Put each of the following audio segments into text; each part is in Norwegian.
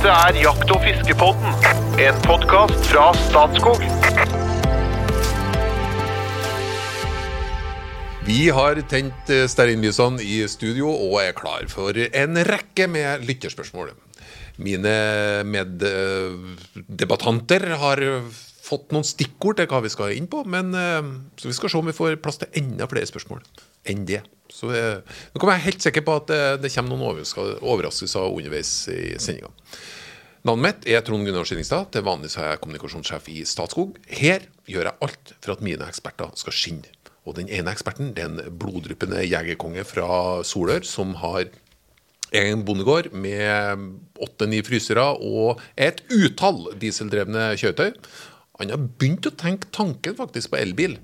Dette er Jakt- og fiskepodden, en podkast fra Statskog. Vi har tent eh, stearinlysene i studio og er klar for en rekke med lytterspørsmål. Mine meddebattanter har fått noen stikkord til hva vi skal inn på, men eh, så vi skal se om vi får plass til enda flere spørsmål enn det. Så eh, nå kan jeg være helt sikker på at det, det kommer noen overraskelser underveis i sendinga. Navnet mitt er Trond Gunnar Skillingstad. Til vanlig er jeg kommunikasjonssjef i Statskog. Her gjør jeg alt for at mine eksperter skal skinne. Og den ene eksperten det er en bloddryppende jegerkonge fra Solør som har egen bondegård med åtte-ni frysere og et utall dieseldrevne kjøretøy. Han har begynt å tenke tanken faktisk på elbil,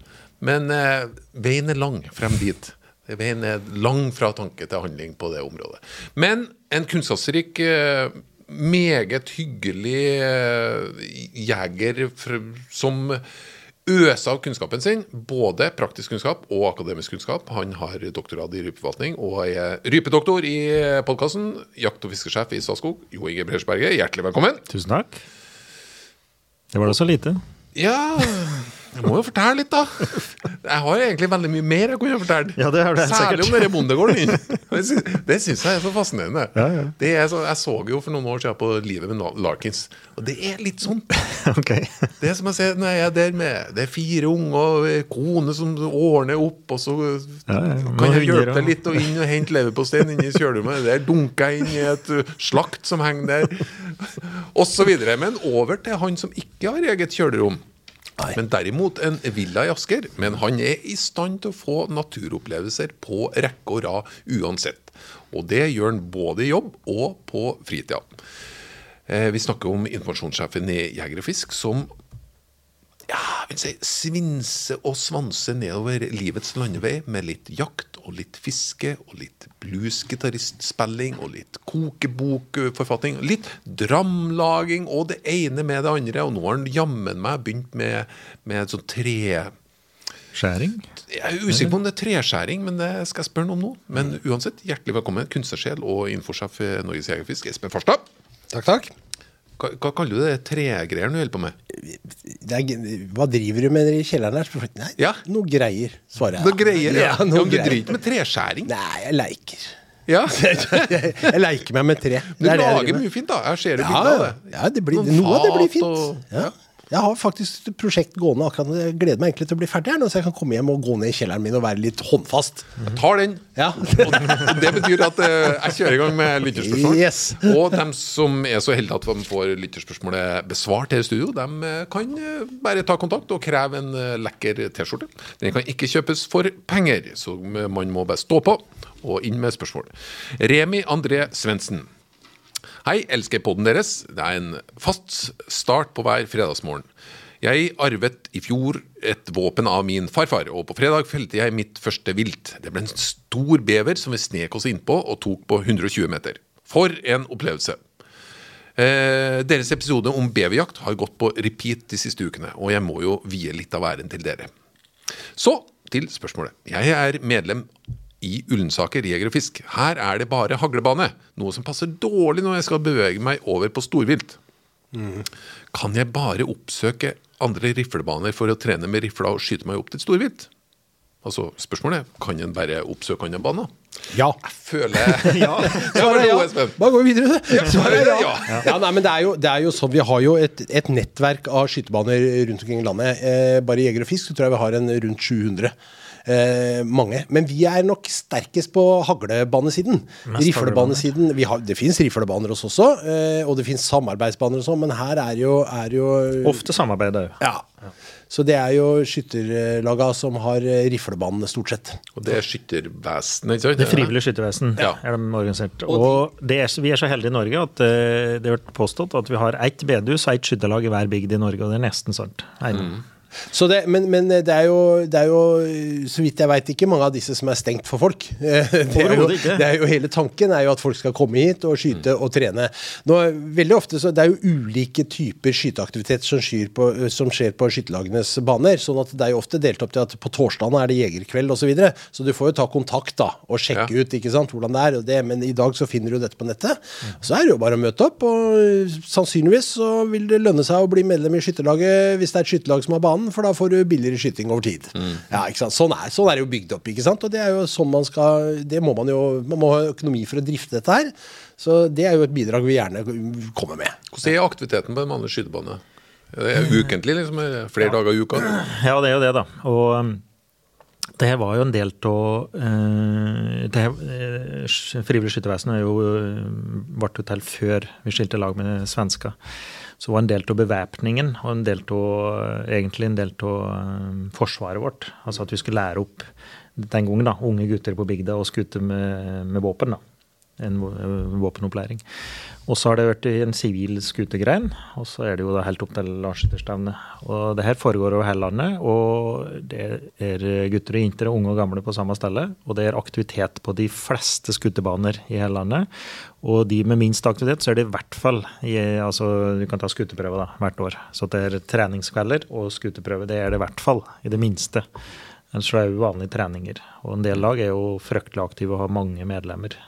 men eh, veien er lang frem dit. Veien er lang fra tanke til handling på det området. Men en kunnskapsrik, eh, meget hyggelig eh, jeger som øser av kunnskapen sin, både praktisk kunnskap og akademisk kunnskap. Han har doktorgrad i rypeforvaltning og er rypedoktor i podkasten. Jakt- og fiskesjef i Statskog, Jo Inge Bresjberget, hjertelig velkommen. Tusen takk. Det var da så lite. Ja Jeg må jo fortelle litt, da. Jeg har egentlig veldig mye mer jeg kunne fortalt. Ja, det det, Særlig sikkert. om denne bondegården. Det sy- syns jeg er så fascinerende. Ja, ja. Det er så, jeg så jo for noen år siden på Livet med Larkins, og det er litt sånn. Okay. Det er som jeg ser når jeg er der med Det er fire unger og kone som ordner opp, og så kan jeg hjelpe deg litt og inn og hente leverposteien inn i kjølerommet. Der dunker jeg inn i et uh, slakt som henger der, osv. Men over til han som ikke har eget kjølerom. Men derimot en villa i Asker. Men han er i stand til å få naturopplevelser på rekke og rad uansett. Og det gjør han både i jobb og på fritida. Eh, vi snakker om informasjonssjefen i Jeger og Fisk, som ja, vil si, svinse og svanse nedover livets landevei med litt jakt og litt fiske og litt bluesgitaristspilling og litt kokebokforfatning, litt dramlaging og det ene med det andre. Og nå har han jammen meg begynt med, med sånn tre... Skjæring? Jeg er usikker på om det er treskjæring, men det skal jeg spørre ham om nå. Men uansett, hjertelig velkommen, kunstnersjel og infosjef i Norges Jegerfisk, Espen Farstad. Takk, takk. Hva, hva kaller du det tregreier du holder på med? Er, hva driver du med i kjelleren her? Nei, Ja. noe greier, svarer jeg. Noe greier, ja. Ja, noe du driter med treskjæring? Nei, jeg leker. Ja. jeg, jeg leker meg med tre. Du Det er lager mye fint, da. Jeg ser det ja, bilde av det. ja, det blir, noe av det blir fint. og- ja. Jeg har faktisk et prosjekt gående akkurat. Jeg gleder meg egentlig til å bli ferdig her nå, så jeg kan komme hjem og gå ned i kjelleren min og være litt håndfast. Jeg tar den. Ja. Og det betyr at eh, jeg kjører i gang med lytterspørsmål. Yes. Og dem som er så heldige at de får lytterspørsmålet besvart her i studio, de eh, kan eh, bare ta kontakt og kreve en lekker T-skjorte. Den kan ikke kjøpes for penger, så man må bare stå på og inn med spørsmål. Remi André Svendsen. Hei, elsker podden deres. Det er en fast start på hver fredagsmorgen. Jeg arvet i fjor et våpen av min farfar, og på fredag felte jeg mitt første vilt. Det ble en stor bever som vi snek oss innpå og tok på 120 meter. For en opplevelse! Eh, deres episode om beverjakt har gått på repeat de siste ukene, og jeg må jo vie litt av æren til dere. Så til spørsmålet. Jeg er medlem i Ullensaker jeger og fisk. Her er det bare haglebane, noe som passer dårlig når jeg skal bevege meg over på storvilt. Kan jeg bare oppsøke andre riflebaner for å trene med rifla og skyte meg opp til storvilt? Altså, spørsmålet er, kan en bare oppsøke andre baner? Ja. Jeg føler Ja, Svaret er ja. Bare gå videre, du. Svaret er ja. Ja. ja nei, men det er, jo, det er jo sånn, Vi har jo et, et nettverk av skytebaner rundt omkring i landet. Eh, bare Jeger og Fisk så tror jeg vi har en rundt 700. Eh, mange. Men vi er nok sterkest på haglebanesiden. Riflebanesiden. Vi har, det fins riflebaner hos oss også, eh, og det fins samarbeidsbaner og sånn, men her er jo, er jo Ofte samarbeider òg. Ja. Så det er jo skytterlaga som har eh, riflebanene, stort sett. Og det er skyttervesenet, ikke sant? Det frivillige skyttervesen Ja. er de organisert. Og det er, vi er så heldige i Norge at eh, det er påstått at vi har ett bedehus og ett skytterlag i hver bygd i Norge, og det er nesten sant. Nei, Så det, men, men det, er jo, det er jo, så vidt jeg veit, ikke mange av disse som er stengt for folk. Det er, jo, det er jo hele tanken er jo at folk skal komme hit og skyte og trene. Nå, veldig ofte så Det er jo ulike typer skyteaktivitet som, på, som skjer på skytterlagenes baner. sånn at det er jo ofte delt opp til at på torsdagene er det jegerkveld osv. Så, videre. så du får jo ta kontakt da og sjekke Ja. ut ikke sant, hvordan det er. Og det, men i dag så finner du dette på nettet. Så er det jo bare å møte opp. Og sannsynligvis så vil det lønne seg å bli medlem i skytterlaget hvis det er et skytterlag som har banen, for da får du billigere skyting over tid. Ja, ikke sant? Sånn, er, sånn er det jo bygd opp. ikke sant? Og det er jo sånn man skal Det må man jo Man må ha økonomi for å drifte dette her. Så det er jo et bidrag vi gjerne kommer med. Hvordan er aktiviteten på en vanlig skytebane? Er ukentlig, liksom? Flere ja. Dager i uka? Ja, det er jo det, da. Og um, det her var jo en del av uh, det her, uh, Frivillig skyttervesen jo ble jo til før vi skilte lag med svensker. Så var en del av bevæpningen og en del av, egentlig en del av uh, forsvaret vårt. Altså at vi skulle lære opp den gangen da, unge gutter på bygda å skute med, med våpen. da en våpenopplæring. Og så har det vært i en sivil skutegrein, og så er det jo da helt opp til landsskytterstevnet. Og det her foregår over hele landet, og det er gutter og jenter, unge og gamle på samme sted. Og det er aktivitet på de fleste skutebaner i hele landet. Og de med minst aktivitet, så er det i hvert fall i, altså Du kan ta skuteprøve da, hvert år. Så det er treningskvelder og skuteprøve. Det er det i hvert fall, i det minste. Ellers er det jo vanlige treninger. Og en del lag er jo fryktelig aktive og har mange medlemmer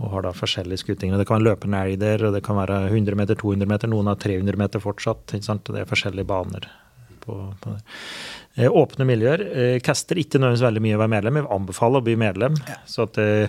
og har da forskjellige skutinger. Det kan være løpende elg der, det kan være 100 meter, 200 meter, noen har 300 meter fortsatt. Det er forskjellige baner. På, på Åpne miljøer. Eh, Caster ikke nødvendigvis veldig mye å være medlem. Jeg anbefaler å bli medlem. Så at, eh,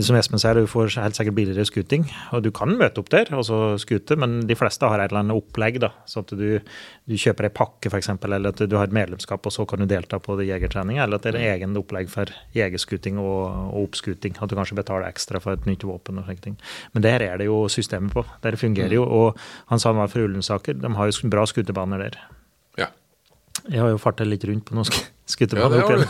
som Espen sier, du får helt sikkert billigere skuting. Og du kan møte opp der og så skute, men de fleste har et eller annet opplegg. da, Så at du, du kjøper ei pakke, f.eks., eller at du har et medlemskap, og så kan du delta på jegertreninga. Eller at det er en egen opplegg for jegerskuting og, og oppskuting. At du kanskje betaler ekstra for et nytt våpen og slike ting. Men der er det jo systemet på. Der fungerer jo. Og han sa han var fra Ullensaker. De har jo bra skutebaner der. Jeg har jo farta litt rundt på noen sk- Ja, opp, igjennom.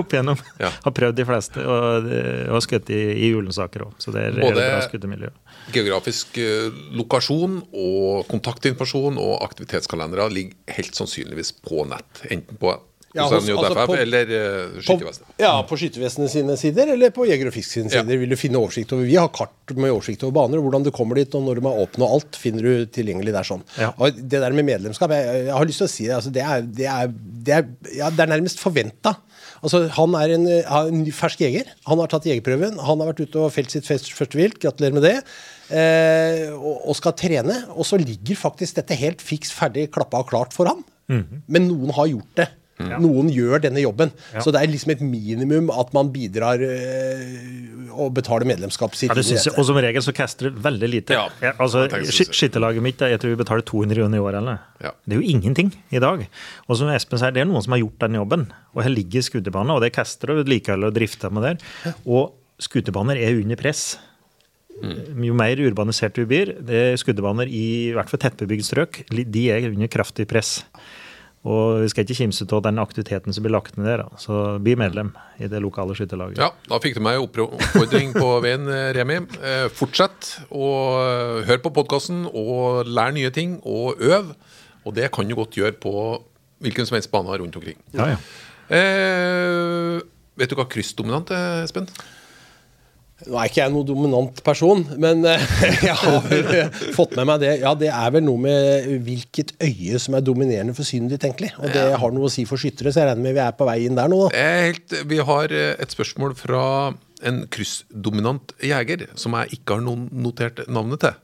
opp igjennom. Ja. Har prøvd de fleste, og og har skutt i, i julensaker òg. Så det er, Både- bra skutermiljø. Geografisk eh, lokasjon og kontaktinformasjon og aktivitetskalendere ligger helt sannsynligvis på nett. Enten på Ja, hos altså på- eller uh, På, Skyttervesenet. ja, på Skyttervesenet sine sider, eller på Jeger og Fisk sine Ja. sider. vil du finne oversikt over. Vi har kart med oversikt over baner, hvordan du kommer dit, og når de er åpne og alt, finner du tilgjengelig der sånn. Ja. Og det der med medlemskap, jeg, jeg har lyst til å si det, altså, det, er, det, er, det, er, ja, det er nærmest forventa. Altså, han er en, er en fersk jeger. Han har tatt jegerprøven. Han har vært ute og felt sitt første vilt. Gratulerer med det. Eh, og, og skal trene. Og så ligger faktisk dette helt fiks ferdig klappa og klart for han. Men noen har gjort det. Noen gjør denne jobben. Ja. Så det er liksom et minimum at man bidrar øh, og betaler medlemskap. Ja, jeg, og som regel så caster det veldig lite. Ja, Jeg, altså. Skytterlaget mitt, jeg tror vi betaler 200 kroner i året eller. Ja. Det er jo ingenting i dag. Og som Espen sier, det er noen som har gjort den jobben. Og her ligger skuterbane, og det caster og vedlikeholder og drifter med der. Og skuterbaner er under press. Mm. Jo mer urbanisert vi blir, det er skuddebaner i, i hvert fall tettbebygd strøk, de er under kraftig press. Og vi skal ikke kimse av den aktiviteten som blir lagt ned der. Så bli medlem i det lokale skytterlaget. Ja, da fikk du meg oppfordring på veien, eh, Remi. Eh, fortsett å eh, høre på podkasten og lære nye ting og øv. Og det kan du godt gjøre på hvilken som helst bane rundt omkring. Ja, ja. Eh, vet du hva kryssdominant er, Espen? Nå er ikke jeg noen dominant person, men øh, jeg har fått med meg det. Ja, det er vel noe med hvilket øye som er dominerende for synet ditt, egentlig. Og det har noe å si for skyttere, så jeg regner med vi er på vei inn der nå. da. Helt, vi har eh, et spørsmål fra en kryssdominant jeger som jeg ikke har noen notert navnet til.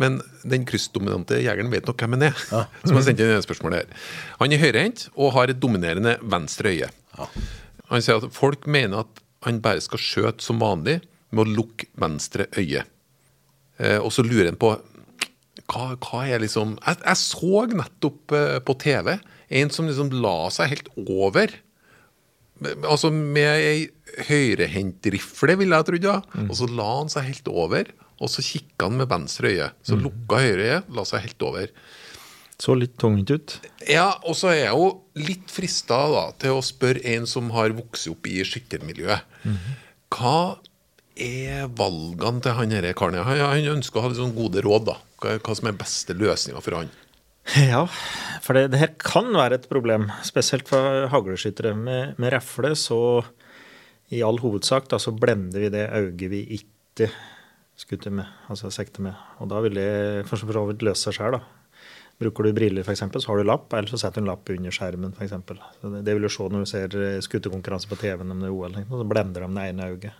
Men den kryssdominante jegeren vet nok hvem han er. Som har sendt inn det spørsmålet her. Han er høyrehendt og har et dominerende venstre øye. Han sier at folk mener at han bare skal skjøte som vanlig med å lukke venstre øye. Eh, og så lurer han på hva, hva er liksom Jeg, jeg så nettopp eh, på TV en som liksom la seg helt over. Altså med ei høyrehendtrifle, ville jeg trodd, ja. Og så la han seg helt over, og så kikka han med venstre øye. Så lukka høyre øye, la seg helt over. Så litt tungvint ut. Ja, og så er jeg jo litt frista da, til å spørre en som har vokst opp i skyttermiljøet. Hva er valgene til han denne karen? Han, han ønsker å ha litt sånn gode råd. da. Hva, hva som er beste løsninga for han? Ja, for det, det her kan være et problem, spesielt for hagleskyttere. Med, med refle så i all hovedsak da, så blender vi det øyet vi ikke skutter med, altså sekter med. Og da vil det for så vidt løse seg sjøl, da. Bruker du briller, f.eks., så har du lapp, eller så setter du en lapp under skjermen. For eksempel. så det, det vil du se når du ser skutterkonkurranse på TV-en om det er OL. Så blender de det ene øyet.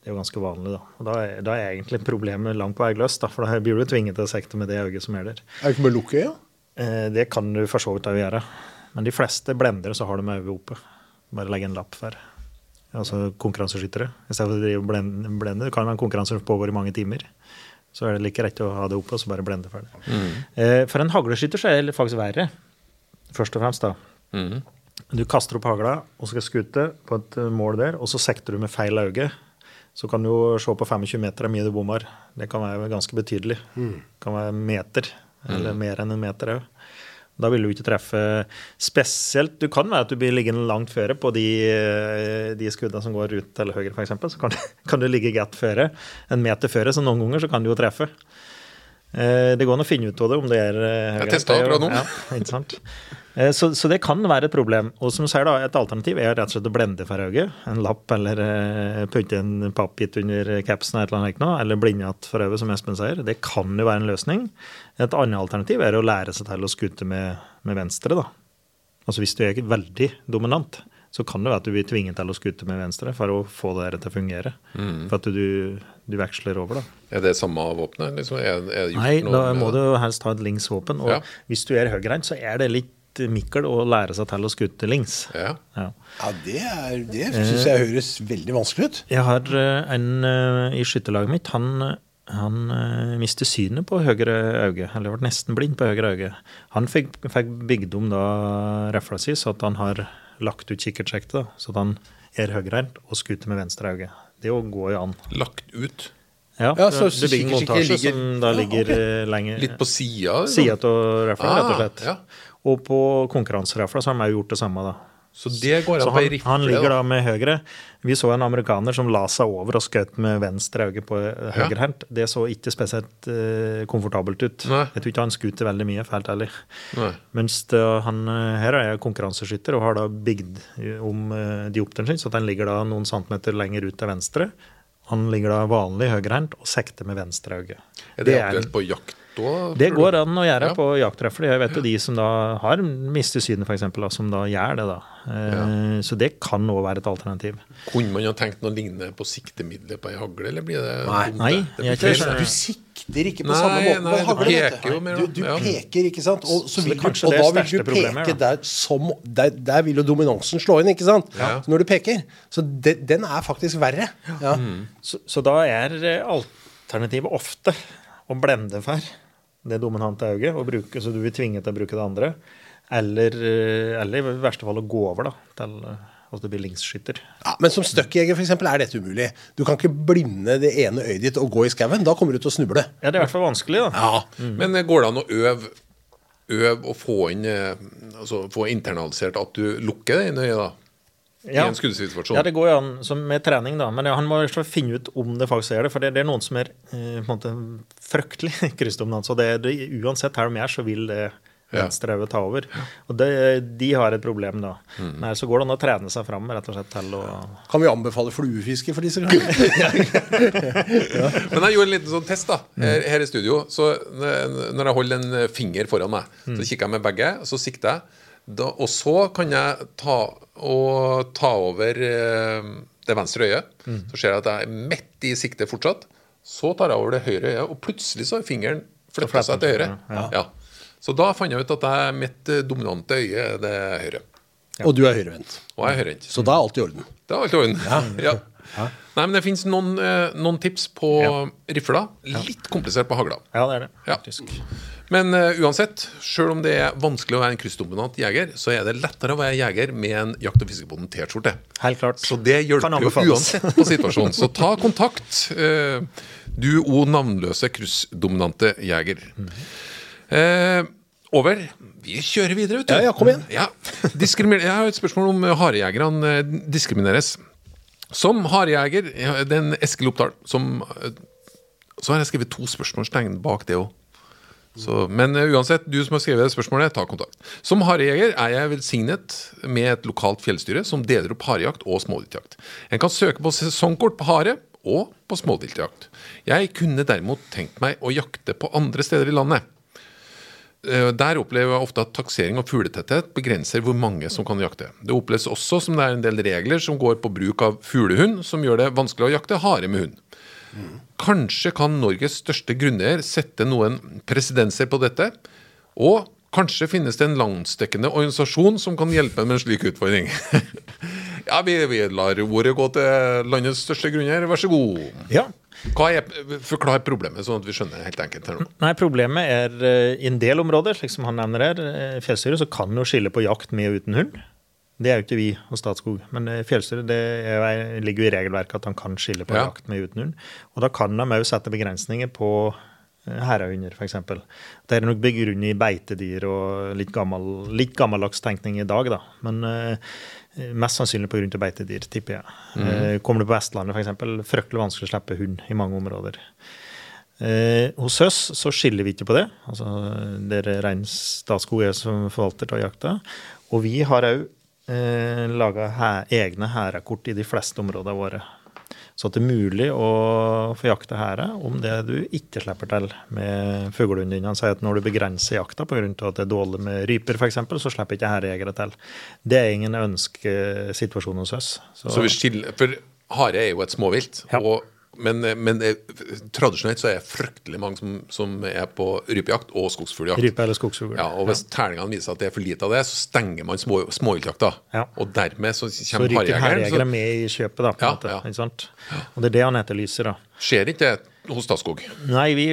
Det er jo ganske vanlig, da. Og da er, da er egentlig problemet langt på vei løst, da, for da blir du tvinget til å sekte med det øyet som gjelder. Er det ikke bare lukket, lukke øya? Eh, Det kan du for så vidt òg gjøre. Men de fleste blendere så har de øyet oppe. Bare legge en lapp for. Altså konkurranseskyttere. I stedet for å drive og blende. Det kan være en konkurranse som pågår i mange timer. Så er det like rett å ha det oppe og så bare blende for det. Eh, For en hagleskytter så er det faktisk verre. Først og fremst, da. Mm. Du kaster opp hagla og skal skute på et mål der, og så sekter du med feil øye. Så kan du jo se på 25 meter hvor mye du bommer. Det kan være ganske betydelig. Det kan være meter, eller mer enn en meter òg. Da vil du ikke treffe spesielt Du kan være at du blir liggende langt føre på de, eh, de skuddene som går ut eller høyre, f.eks. Så kan, kan du ligge godt føre. En meter føre, så noen ganger så kan du jo treffe. Eh, Det går an å finne ut av det om det er Jeg høyre. testet akkurat nå. Ja, ikke sant? Eh, Så, så det kan være et problem. Og som sier da, Et alternativ er rett og slett å blende for øyet. En lapp eller eh, putte en pappgitt under capsen eller noe, annet, eller blinde igjen for øyet, som Espen sier. Det kan jo være en løsning. Et annet alternativ er å lære seg til å skute med, med venstre. da. Altså Hvis du er veldig dominant, så kan det være at du blir tvinget til å skute med venstre for å få det der til å fungere. For at du, du veksler over, da. Er det samme våpenet? Liksom? Er, er Nei, da må du helst ha et linksvåpen. Og Ja. hvis du er høyrehendt, så er det litt mikkel å lære seg til å skute links. Ja. Ja. Ja, det, er- det syns jeg høres veldig vanskelig ut. Jeg har eh, en eh, i skytterlaget mitt. Han, han eh, mistet synet på høyre øye, eller ble nesten blind på høyre øye. Han fikk, fikk bygd om da refla si, så at han har lagt ut kikkertsektet, da, så han er høyrehendt og skuter med venstre øye. Det går jo an. Lagt ut? Ja, Ja, så- det så bygger en montasje ligger- som da ligger ja, okay. lenger Litt på sida? sida av refla, rett og Ah, slett. ja. Og på konkurranserefla så har de jo gjort det samme, da. Så det går an på ei han, rifle? han ligger da. med høyre. Vi så en amerikaner som la seg over og skjøt med venstre øye på eh, høyrehendt. Det så ikke spesielt uh, komfortabelt ut. Nei. Jeg tror ikke han skuter veldig mye, for helt ærlig. Nei. Mens det, han eh, her er konkurranseskytter og har da bygd om uh, diopteren sin, så den ligger da noen centimeter lenger ut til venstre. Han ligger da vanlig høyrehendt og sekter med venstre øye. Er det, en- aktuelt på jakt òg? det går an å gjøre Ja. på jaktrefler. Jeg vet jo de som da har mistet synet, f.eks., som da gjør det. da. Ja. Så det kan òg være et alternativ. Kunne man ha tenkt noe lignende på siktemiddelet på ei hagle, eller blir det Nei. Nei, det? Det jeg blir ikke Du sikter ikke på Nei, samme måte. på hagle, peker jo mer, Du, du ja. peker, ikke sant? Og, så Så vil det du, og da vil du peke der som der, der vil jo dominansen slå inn, ikke sant? Ja. Når du peker. Så de, den er faktisk verre. Ja. Så, så da er eh, alternativet ofte å blende for det dominante øyet, og bruke, så du blir tvinget til å bruke det andre. Eller, eh, eller i verste fall å gå over da, til eh, at du blir linkskytter. Ja, men som stuckjeger for eksempel, er dette umulig. Du kan ikke blinde det ene øyet ditt og gå i skauen. Da kommer du til å snuble. Ja, det er i hvert fall vanskelig, da. Ja. Men eh, går det an å øve, øve og få inn altså få internalisert at du lukker det ene øyet, da? I en skuddesituasjon? Ja, det går jo an som med trening, da. Men ja, han må finne ut om det faktisk er det. For det, det er noen som er eh, på en måte fryktelig kryssdominant. Så det, det, uansett her de er, så vil det Ja. venstre ta over. Og det, de har et problem, da. Mm. Nei, så går det an å trene seg fram rett og slett til å Kan vi anbefale fluefiske for disse gangene? Men jeg gjorde en liten sånn test da her, her i studio. Så Når jeg holder en finger foran meg, så kikker jeg med begge, og så sikter jeg. Da, og så kan jeg ta, og ta over eh, det venstre øyet. Så ser jeg at jeg er midt i siktet fortsatt. Så tar jeg over det høyre øyet, og plutselig så har fingeren flytta seg til høyre. Ja. Så da fant jeg ut at jeg, mitt eh, dominante øye er det høyre. Og du er høyrevendt. Og jeg er høyrevendt. Så da er alt i orden. Det er alt i orden. Ja. Nei, men det finnes noen, eh, noen tips på rifla. Litt komplisert på hagla. Ja, det er det, Ja. faktisk. Men uh, uansett, sjøl om det er vanskelig å være en kryssdominant jeger, så er det lettere å være jeger med en Jakt- og fiskebonden-T-skjorte. Helt klart. Så det hjelper jo uansett på situasjonen. Så ta kontakt, uh, du o navnløse kryssdominante jeger. Eh, over. Vi kjører videre, vet du. Ja, ja, kom igjen. Ja. Jeg har et spørsmål om harejegerne eh, diskrimineres. Som harejeger, den Eskil Oppdal som eh, Så har jeg skrevet to spørsmålstegn bak det òg. Men eh, uansett, du som har skrevet det spørsmålet, ta kontakt. Som harejeger er jeg velsignet med et lokalt fjellstyre som deler opp harejakt og småviltjakt. En kan søke på sesongkort på hare og på småviltjakt. Jeg kunne derimot tenkt meg å jakte på andre steder i landet. Eh, Der opplever jeg ofte at taksering og fugletetthet begrenser hvor mange som kan jakte. Det oppleves også som det er en del regler som går på bruk av fuglehund, som gjør det vanskelig å jakte hare med hund. Kanskje kan Norges største grunneier sette noen presidenser på dette? Og kanskje finnes det en landsdekkende organisasjon som kan hjelpe med en slik utfordring? ja, vi, vi lar ordet gå til landets største grunneier. Vær så god. Ja. Hva er, forklar problemet, sånn at vi skjønner helt enkelt her nå. Nei, Problemet er eh, i en del områder, slik som han nevner her, eh, fjellstyret, så kan jo skille på jakt med og uten hund. Det er jo ikke vi hos Statskog. Men eh, fjellstyret det er, ligger jo i regelverket at han kan skille på Ja. jakt med og uten hund. Og da kan de òg sette begrensninger på herrehunder, f.eks. Det er nok begrunnet i beitedyr og litt, gammel, litt gammeldags tenkning i dag, da. Men eh, mest sannsynlig pga. beitedyr, tipper jeg. Eh, kommer du på Vestlandet, f.eks., fryktelig vanskelig å slippe hund i mange områder. Eh, hos oss så skiller vi ikke på det. Altså, det er rein Statskog er som forvalter av jakta. Og vi har òg eh, laga egne hærekort i de fleste områdene våre. Så det er mulig å få jakte hære om det du ikke slipper til med fuglehundene dine. Han sier at når du begrenser jakta pga. at det er dårlig med ryper, f.eks., så slipper ikke hærejegere til. Det er ingen ønskesituasjon hos oss. Så vi skiller, For hare er jo et småvilt. Ja. Og, men, men eh, tradisjonelt så er det fryktelig mange som, som er på rypejakt og skogsfugljakt. Rype eller skogsfugl. Ja, og Hvis terningene viser at det er for lite av det, så stenger man små, småviltjakta. Ja. Og dermed så Så kommer harejegeren. ryker Så med i kjøpet, da. på en Ja, måte, ja. ikke sant? Og det er det han etterlyser, da. skjer ikke det hos Statskog. Nei, vi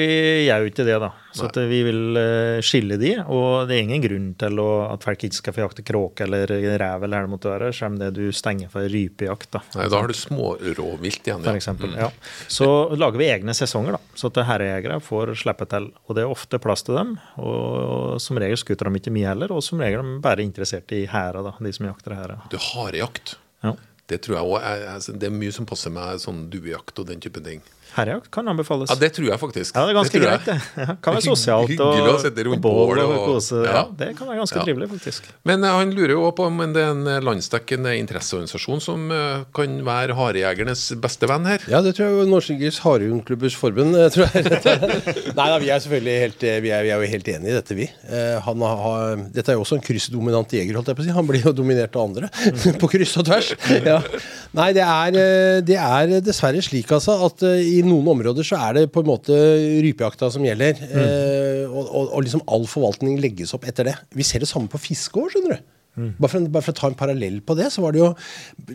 gjør jo ikke det, da. Så vi vil eh, skille de. Og det er ingen grunn til å, at folk ikke skal få jakte kråke eller rev eller hva det måtte være, selv om det du stenger for rypejakt, da. Nei, Da har du smårovvilt igjen. For eksempel, mm. ja. Så lager vi egne sesonger, da, så at herrejegere får slippe til. Og det er ofte plass til dem. Og som regel skuter de ikke mye heller, og som regel er de bare interessert i hæra, da, de som jakter hæra. Du, harejakt. Ja. Det tror jeg er, altså, det er mye som passer med sånn duejakt og den type ting. Herrejakt kan anbefales. Ja, Det tror jeg faktisk. Ja, det er ganske det greit, det. Ja, kan være sosialt og, Hyggelig å sette rundt bål og og- kose. Ja. ja. det kan være ganske Ja. trivelig, faktisk. Men uh, han lurer jo på om det er en landsdekkende interesseorganisasjon som uh, kan være harejegernes beste venn her. Ja, det tror jeg Norges Harehundklubbers forbund eh, tror jeg. Nei da, vi er selvfølgelig helt, eh, vi er, vi er jo helt enig i dette, vi. Eh, Han har, dette er jo også en kryssdominant jeger, holdt jeg på å si. Han blir jo dominert av andre på kryss og tvers. Ja. Nei, det er, eh, det er dessverre slik altså at eh, i noen områder så er det på en måte rypejakta som gjelder. eh, Og, og, og liksom all forvaltning legges opp etter det. Vi ser det samme på fiske òg, skjønner du. Bare for, bare for å ta en parallell på det, så var det jo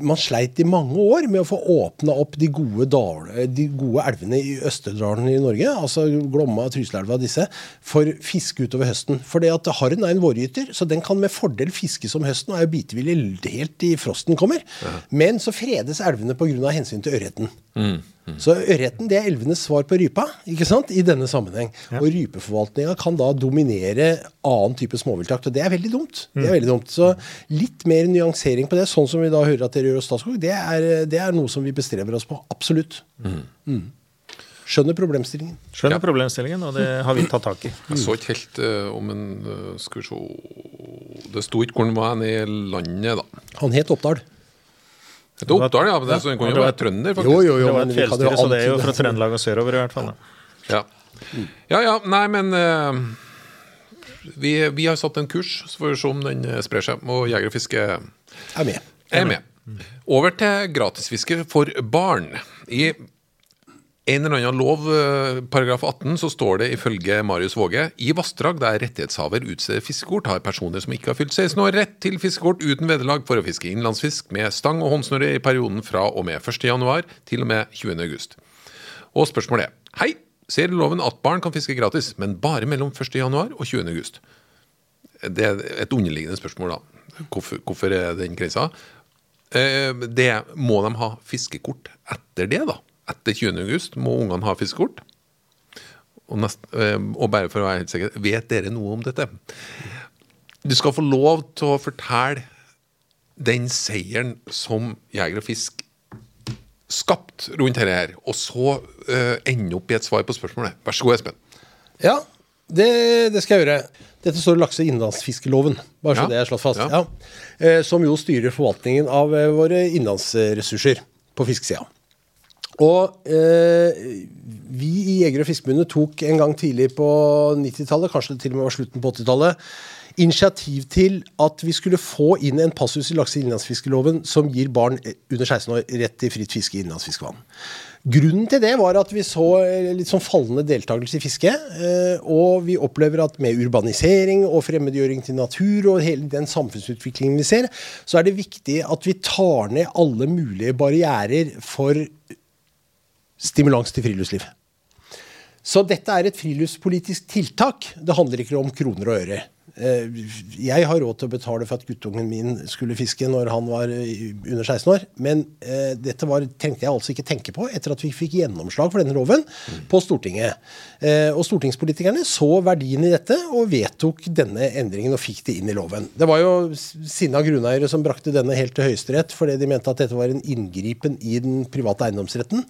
Man sleit i mange år med å få åpna opp de gode, dal, de gode elvene i Østerdalen i Norge, altså Glomma, Trysilelva og disse, for fiske utover høsten. For det at harren er en vårgyter, så den kan med fordel fiskes om høsten og er jo bitevillig helt til frosten kommer. Men så fredes elvene pga. hensyn til ørreten. Så ørreten det er elvenes svar på rypa ikke sant? i denne sammenheng. Og rypeforvaltninga kan da dominere annen type småviltjakt. Og det er veldig dumt. Det er veldig dumt. Så litt mer nyansering på det, sånn som vi da hører at dere gjør hos Statskog, det er, det er noe som vi bestreber oss på. Absolutt. Mm. Skjønner problemstillingen. Skjønner Ja. problemstillingen, og det har vi tatt tak i. Jeg så ikke helt uh, om en uh, Skal vi se Det sto ikke hvor han var i landet, da. Han het Oppdal. Det er Oppdal, ja. Men det, så han kunne jo være trønder, faktisk. Jo, jo, jo. Det var men et vi kan jo fjellstyre, så det er jo fra Trøndelag og sørover i hvert fall. Da. Ja. ja ja, nei, men uh, vi, vi har satt en kurs, så får vi se om den eh, sprer seg. Og Jeger og Fiske Er med. er med. Over til gratisfiske for barn. I en eller annen lov, eh, paragraf 18, så står det ifølge Marius Våge i vassdrag der rettighetshaver utsteder fiskekort, har personer som ikke har fylt 16 år, rett til fiskekort uten vederlag for å fiske innlandsfisk med stang og håndsnøre i perioden fra og med 1. januar til og med 20. august. Og spørsmålet er Hei, ser loven at barn kan fiske gratis, men bare mellom 1. januar og 20. august. Det er et underliggende spørsmål, da. Hvorfor, hvorfor den grensa? Eh, Det må de ha fiskekort etter det, da. Etter 20. august må ungene ha fiskekort. Og, nest, eh, og bare for å være helt sikker, vet dere noe om dette? Du skal få lov til å fortelle den seieren som Jeger og Fisk skapt rundt dette her, og så uh, ende opp i et svar på spørsmålet. Vær så god, Espen. Ja. det, det skal jeg gjøre. Dette står i lakse- og innlandsfiskeloven, bare så Ja. det er slått fast. Ja. Ja. Eh, som jo styrer forvaltningen av våre innlandsressurser på fiskesida. Og eh, vi i Jeger- og Fiskerforbundet tok en gang tidlig på 90-tallet, kanskje det til og med var slutten på 80-tallet, initiativ til at vi skulle få inn en passus i lakse- og innlandsfiskeloven som gir barn under 16 år rett til fritt fiske i innlandsfiskevann. Grunnen til det var at vi så eh, litt sånn fallende deltakelse i fiske. eh, Og vi opplever at med urbanisering og fremmedgjøring til natur og hele den samfunnsutviklingen vi ser, så er det viktig at vi tar ned alle mulige barrierer for stimulans til friluftsliv. Så dette er et friluftspolitisk tiltak. Det handler ikke om kroner og øre. Eh, Jeg har råd til å betale for at guttungen min skulle fiske når han var eh, under 16 år, men eh, dette var, trengte jeg altså ikke tenke på etter at vi fikk gjennomslag for denne loven på Stortinget. Og stortingspolitikerne så verdien i dette og vedtok denne endringen og fikk det inn i loven. Det var jo sinna grunneiere som brakte denne helt til Høyesterett fordi de mente at dette var en inngripen i den private eiendomsretten.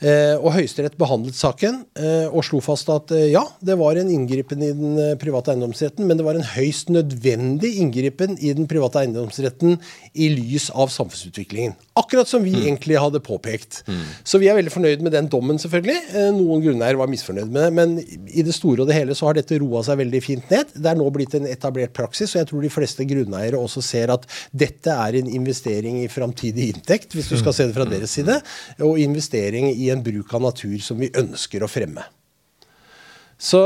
Eh, og Høyesterett behandlet saken eh, og slo fast at eh, ja, det var en inngripen i den private eiendomsretten, men det var en høyst nødvendig inngripen i den private eiendomsretten i lys av samfunnsutviklingen. Akkurat som vi egentlig hadde påpekt. Så vi er veldig fornøyd med den dommen, selvfølgelig. Noen grunneiere var misfornøyd med det, men i det store og det hele så har dette roa seg veldig fint ned. Det er nå blitt en etablert praksis, og jeg tror de fleste grunneiere også ser at dette er en investering i framtidig inntekt, hvis du skal se det fra deres side, og investering i en bruk av natur som vi ønsker å fremme. Så,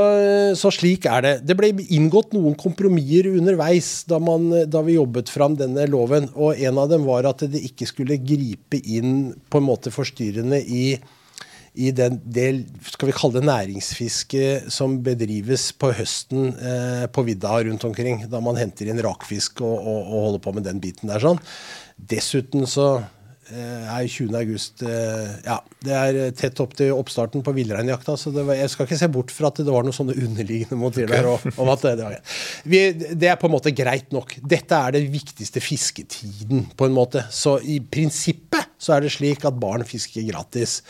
så slik er det. Det ble inngått noen kompromisser underveis da, man, da vi jobbet fram denne loven. Og en av dem var at det ikke skulle gripe inn på en måte forstyrrende i, i den del skal vi kalle det næringsfiske som bedrives på høsten eh, på vidda rundt omkring. Da man henter inn rakfisk og, og, og holder på med den biten der. sånn. Dessuten så eh, er 20. august eh, Ja, det er tett opp til oppstarten på villreinjakta, så det var, jeg skal ikke se bort fra at det var noen sånne underliggende motiver der og, om at det, det, var, vi, det er på en måte greit nok. Dette er den viktigste fisketiden, på en måte. Så i prinsippet så er det slik at barn fisker gratis.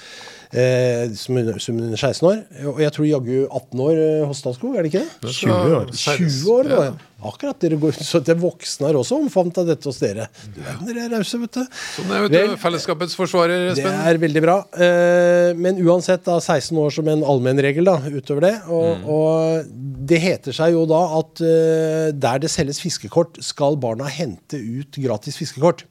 Eh, som under som under 16 år. Og jeg tror jaggu 18 år eh, hos Statskog, er det ikke det? 20 år. 20 år nå, ja. Akkurat. Dere går, så det voksne er også omfavnet av dette hos dere. Du er dere er rause, vet du. Sånn er vet du, fellesskapets forsvarer, det er veldig bra. Eh, men uansett, da, 16 år som en allmennregel da, utover det. Og, og det heter seg jo da at eh, der det selges fiskekort, skal barna hente ut gratis fiskekort.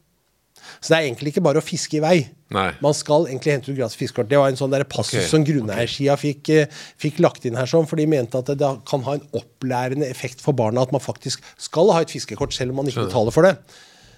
Så det er egentlig ikke bare å fiske i vei. Nei. Man skal egentlig hente ut gratis fiskekort. Det var en sånn der passus okay. som grunneiersida fikk, eh, fikk lagt inn her, sånn, for de mente at det kan ha en opplærende effekt for barna at man faktisk skal ha et fiskekort, selv om man ikke betaler for det.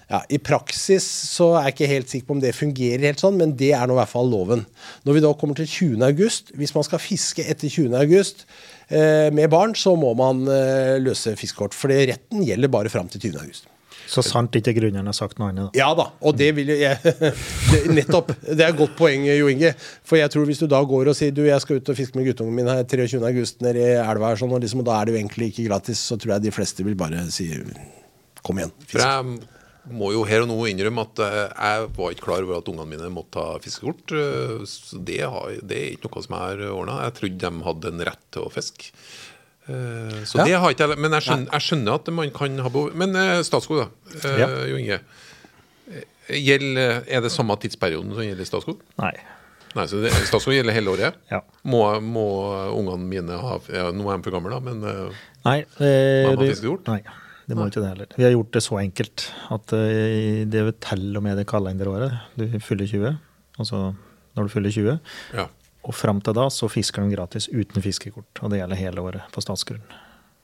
Ja, I praksis så er jeg ikke helt sikker på om det fungerer helt sånn, men det er nå i hvert fall loven. Når vi da kommer til 20. august, hvis man skal fiske etter 20. august eh, med barn, så må man eh, løse fiskekort. For retten gjelder bare fram til 20. august. Så sant ikke grunneieren har sagt noe annet. da. Ja da, og det vil jeg det, Nettopp. Det er et godt poeng, Jo Inge. For jeg tror hvis du da går og sier du, jeg skal ut og fiske med guttungen min her 23. august nede i elva her, sånn, og liksom, og da er det jo egentlig ikke gratis, så tror jeg de fleste vil bare si kom igjen, fisk. For jeg må jo her og nå innrømme at eh, jeg var ikke klar over at ungene mine måtte ha fiskekort. eh, Så det, har, det er ikke noe som er ordna. Jeg trodde de hadde en rett til å fiske. Eh, Så det har ikke jeg Men jeg skjønner, jeg skjønner at man kan ha behov Men eh, Statskog, da. Eh. Jo Inge. Gjelder, er det samme tidsperioden som gjelder Statskog? Nei. Nei, så det, Statskog gjelder hele året? Ja. Må, må ungene mine ha ja, Nå er de for gamle, da, men Nei, eh, Mamma det- fiskekort? Nei, det må ikke det heller. Vi har gjort det så enkelt at det er til og med det kalenderåret du fyller 20, altså når du fyller 20, ja. Og fram til da så fisker de gratis uten fiskekort. Og det gjelder hele året på statsgrunn.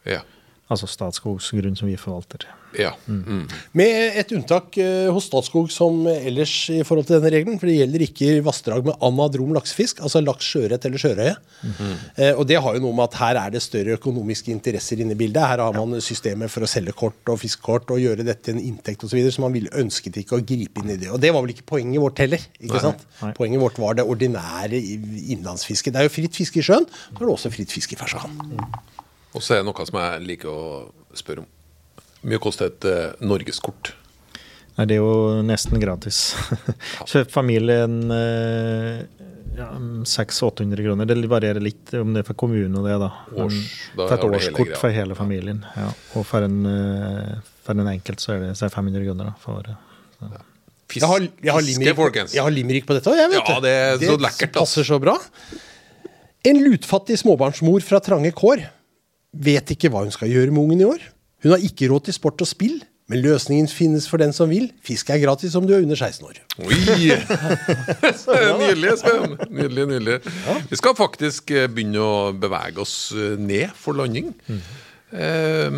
Ja. Altså Statskogs grunn som vi forvalter. Ja. Mm. Med et unntak eh, hos Statskog som ellers i forhold til denne regelen, for det gjelder ikke vassdrag med anadrom laksefisk, altså laks, sjøørret eller sjørøye. eh, og det har jo noe med at her er det større økonomiske interesser inne i bildet. Her har man systemer for å selge kort og fiskekort og gjøre dette til en inntekt osv., så, videre, så man ville ønsket ikke å gripe inn i det. Og det var vel ikke poenget vårt heller. ikke sant? Nei. Poenget vårt var det ordinære innlandsfisket. Det er jo fritt fiske i sjøen, så er også fritt fiske i ferskvann. Og så er det noe som jeg liker å spørre om. Mye koster et uh, norgeskort? Nei, det er jo nesten gratis. Kjøp familien eh, ja, 600-800 kroner. Det varierer litt om det er for kommunen og det, da. Års, da for et årskort for hele familien. Ja. Og for en, eh, for en enkelt så er det så er 500 kroner da, for året. Fisk, Jeg har, jeg har, limerick, jeg har limerick på dette òg, jeg, vet Ja, det er så lekkert, ass. passer så bra. En lutfattig småbarnsmor fra trange kår vet ikke hva hun skal gjøre med ungen i år. Hun har ikke råd til sport og spill, men løsningen finnes for den som vil. Fisk er gratis om du er under 16 år. Oi! nydelig, Espen. Nydelig, nydelig. Vi skal faktisk eh, begynne å bevege oss eh, ned for landing. Eh,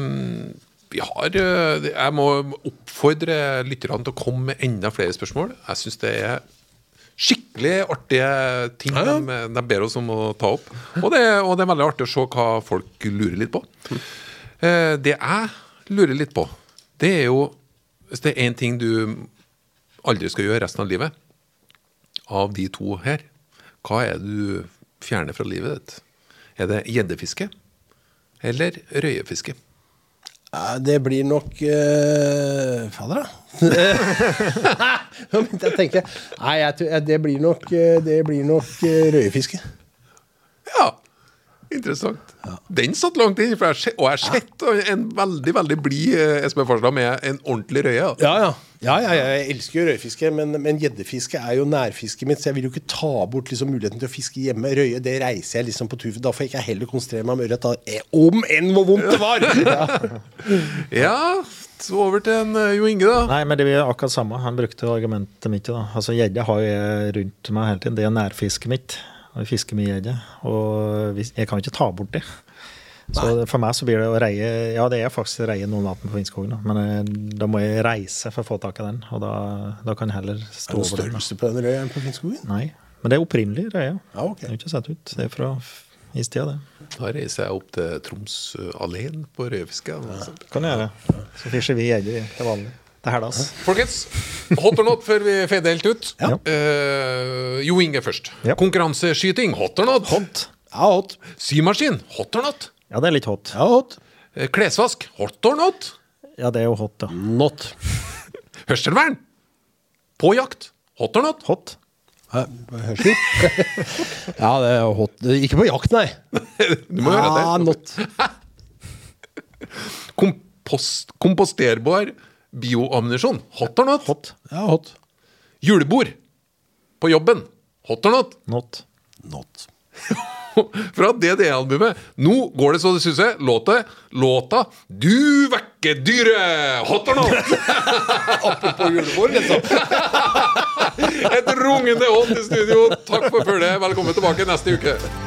vi har Jeg må oppfordre lytterne til å komme med enda flere spørsmål. Jeg syns det er skikkelig artige ting Ja, ja. de, de ber oss om å ta opp. Og det, og det er veldig artig å se hva folk lurer litt på. Eh, det jeg lurer litt på, det er jo Hvis det er én ting du aldri skal gjøre resten av livet, av de to her, hva er det du fjerner fra livet ditt? Er det gjeddefiske eller røyefiske? Det blir nok uh, Fader, da. Nå begynte jeg å tenke. Nei, jeg, det blir nok, eh, det blir nok røyefiske. Ja, interessant. Den satt langt inn, for jeg, har se- og jeg har sett en veldig veldig blid eh, Espen Farstad med en ordentlig røye. Ja, ja. ja, ja, ja jeg elsker jo røyefiske, men, men gjeddefiske er jo nærfisket mitt, så jeg vil jo ikke ta bort liksom, muligheten til å fiske hjemme. Røye det reiser jeg liksom på tur, da får jeg ikke heller konsentrere meg om ørret. Eh, Om enn hvor vondt det var! Ja. Ja, så over til en eh, Jo Inge, da. Nei, men det er akkurat samme. Han brukte argumentet mitt. da. Altså, Gjedde har jeg rundt meg hele tiden. Det er nærfisket mitt. Jeg fisker mye gjedde. Og jeg kan jo ikke ta bort det. Så Nei. for meg så blir det å reie Ja, det er faktisk å reie noen vann på Finnskogen, men eh, da må jeg reise for å få tak i den. Og da, da kan jeg heller Er stå det over den. da. størrelse på den røya enn på Finnskogen? Nei. Men det er opprinnelig reie. Ja, okay. Det er jo ikke sett ut. Det er fra istida, det. Da reiser jeg opp til Troms alene på rødfiske. Ja. Kan jeg gjøre. Så fischer vi gjedde til vanlig. Til altså. Folkens, hot or not før vi fader helt ut. Ja. Uh, jo Inge først. Ja. Konkurranseskyting, hot or not? Hot. Ja, hot. Symaskin, hot or not? Ja, det er litt hot. Ja, hot. Eh, Klesvask, hot or not? Ja, det er jo hot, da. Not. Hørselvern, på jakt, hot or not? Hot. Hæ, Hørsel? ja, det er hot. Ikke på jakt, nei. Du må gjøre det. Not. Kompost, komposterbar bioammunisjon, hot or not? Hot. Ja, hot. Julebord på jobben, hot or not? Not. Not. Fra DDE-albumet Nå går det så det suser. Låta, låta Du vekker dyret! Hot or not? Apropos julebord, liksom. Et rungende hånd i studio. Takk for følget. Velkommen tilbake neste uke.